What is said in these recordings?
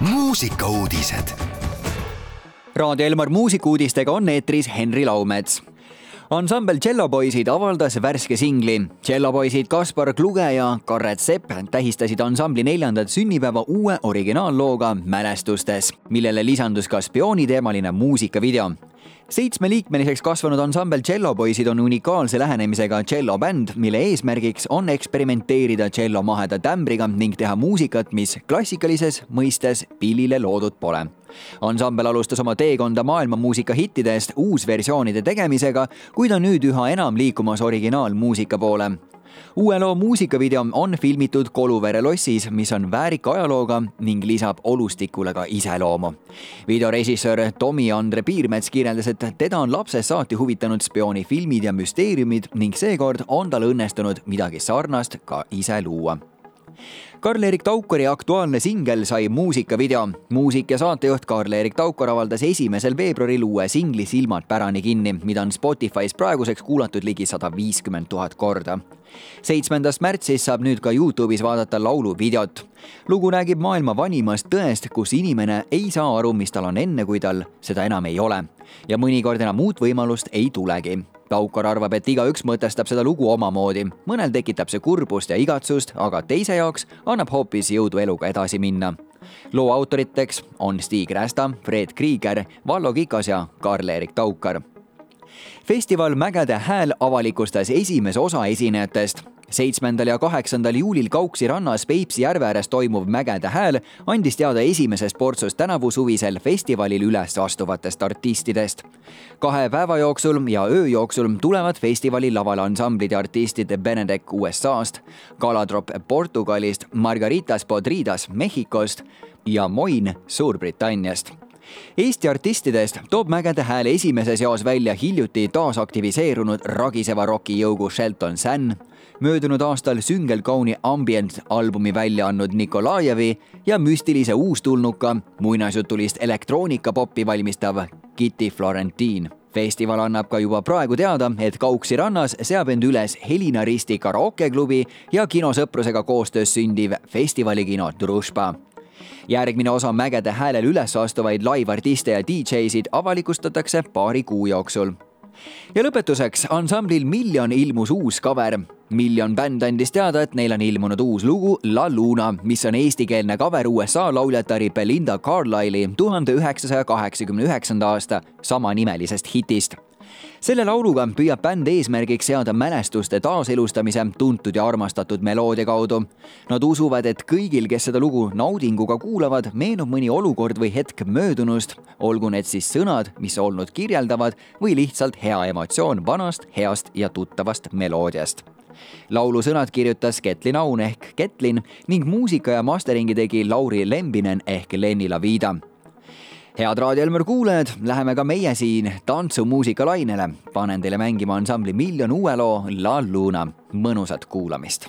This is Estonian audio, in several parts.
muusikauudised. Raadio Elmar muusikuudistega on eetris Henri Laumets ansambel Cellopoisid avaldas värske singli. Cellopoisid Kaspar Kluge ja Karret Sepp tähistasid ansambli neljandat sünnipäeva uue originaallooga Mälestustes, millele lisandus ka spiooniteemaline muusikavideo seitsmeliikmeliseks kasvanud ansambel Cellopoisid on unikaalse lähenemisega tšellobänd, mille eesmärgiks on eksperimenteerida tšello maheda tämbriga ning teha muusikat, mis klassikalises mõistes pillile loodud pole. Ansambel alustas oma teekonda maailmamuusika hittidest uusversioonide tegemisega, kuid on nüüd üha enam liikumas originaalmuusika poole uue loo muusikavideo on filmitud Koluvere lossis, mis on väärika ajalooga ning lisab olustikule ka iseloomu. videorežissöör Tomi-Andre Piirmets kirjeldas, et teda on lapsest saati huvitanud spioonifilmid ja müsteeriumid ning seekord on tal õnnestunud midagi sarnast ka ise luua Karl-Erik Taukari aktuaalne singel sai muusikavideo. muusik ja saatejuht Karl-Erik Taukar avaldas esimesel veebruaril uue singli Silmad pärani kinni, mida on Spotify's praeguseks kuulatud ligi sada viiskümmend tuhat korda. seitsmendast märtsist saab nüüd ka Youtube'is vaadata lauluvideot. lugu räägib maailma vanimast tõest, kus inimene ei saa aru, mis tal on enne, kui tal seda enam ei ole. ja mõnikord enam uut võimalust ei tulegi Taukar arvab, et igaüks mõtestab seda lugu omamoodi. mõnel tekitab see kurbust ja igatsust, aga teise jaoks annab hoopis jõudu eluga edasi minna. loo autoriteks on Stig Rästa, Fred Krieger, Vallo Kikas ja Karl-Erik Taukar festival Mägede hääl avalikustas esimese osa esinejatest seitsmendal ja kaheksandal juulil Kauksi rannas Peipsi järve ääres toimuv Mägede hääl andis teada esimesest portsust tänavu suvisel festivalil üles astuvatest artistidest. kahe päeva jooksul ja öö jooksul tulevad festivali lavale ansamblid ja artistid Benedek USA-st, Galadrop Portugalist, Margaritas Podridas Mehhikost ja Moin Suurbritanniast Eesti artistidest toob Mägede hääl esimeses jaos välja hiljuti taasaktiviseerunud ragiseva rokijõugu Shelton San, möödunud aastal süngelkauni ambient albumi välja andnud Nikolajevi ja müstilise uustulnuka muinasjutulist elektroonikapoppi valmistav Kitty Florentine. Festival annab ka juba praegu teada, et Kauksi rannas seab end üles Helina Risti karaokeklubi ja kinosõprusega koostöös sündiv festivalikino Družba järgmine osa Mägede häälel üles astuvaid live-artiste ja DJ-sid avalikustatakse paari kuu jooksul. ja lõpetuseks, ansamblil Million ilmus uus cover. Million bänd andis teada, et neil on ilmunud uus lugu La Luna, mis on eestikeelne cover USA lauljatari Belinda Carlisle'i tuhande üheksasaja kaheksakümne üheksanda aasta samanimelisest hitist selle lauluga püüab bänd eesmärgiks seada mälestuste taaselustamise tuntud ja armastatud meloodia kaudu. Nad usuvad, et kõigil, kes seda lugu naudinguga kuulavad, meenub mõni olukord või hetk möödunust, olgu need siis sõnad, mis olnud kirjeldavad või lihtsalt hea emotsioon vanast, heast ja tuttavast meloodiast. Laulu sõnad kirjutas Ketlin Aun ehk Ketlin ning muusika ja masteringi tegi Lauri Lembinen ehk Lenni Lavida head Raadio Elmer kuulajad, läheme ka meie siin tantsumuusika lainele. panen teile mängima ansambli Miljon uue loo La Luna. mõnusat kuulamist.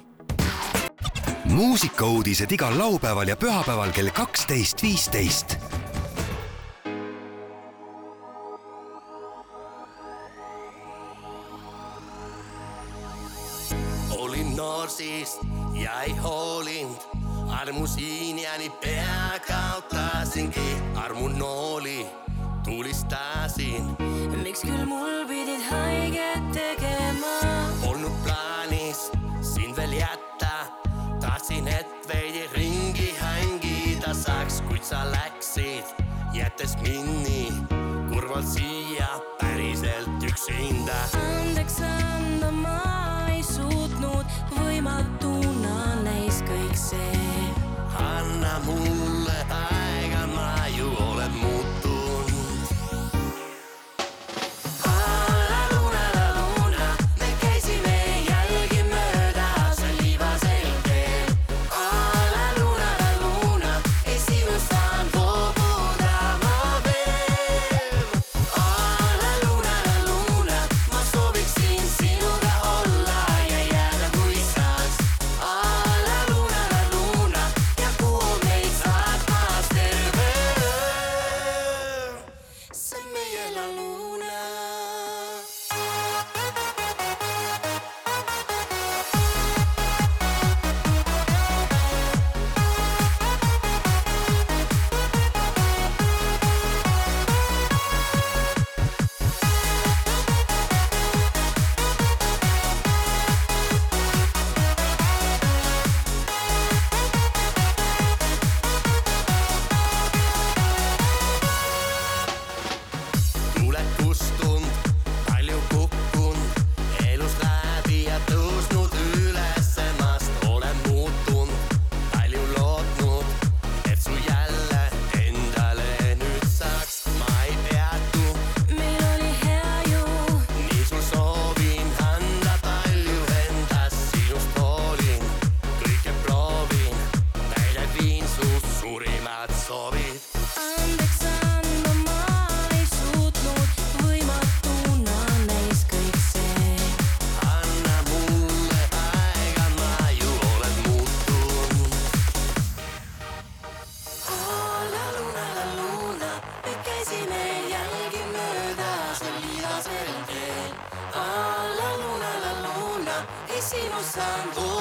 muusikauudised igal laupäeval ja pühapäeval kell kaksteist, viisteist. olin noor siis ja ei hoolinud armusin ja nii pea kaotasingi armu nooli, tulistasin. miks küll mul pidid haiget tegema? Polnud plaanis sind veel jätta, tahtsin, et veidi ringi hängida saaks, kuid sa läksid, jättes mind nii kurvalt siia päriselt üksinda. andeks anda santo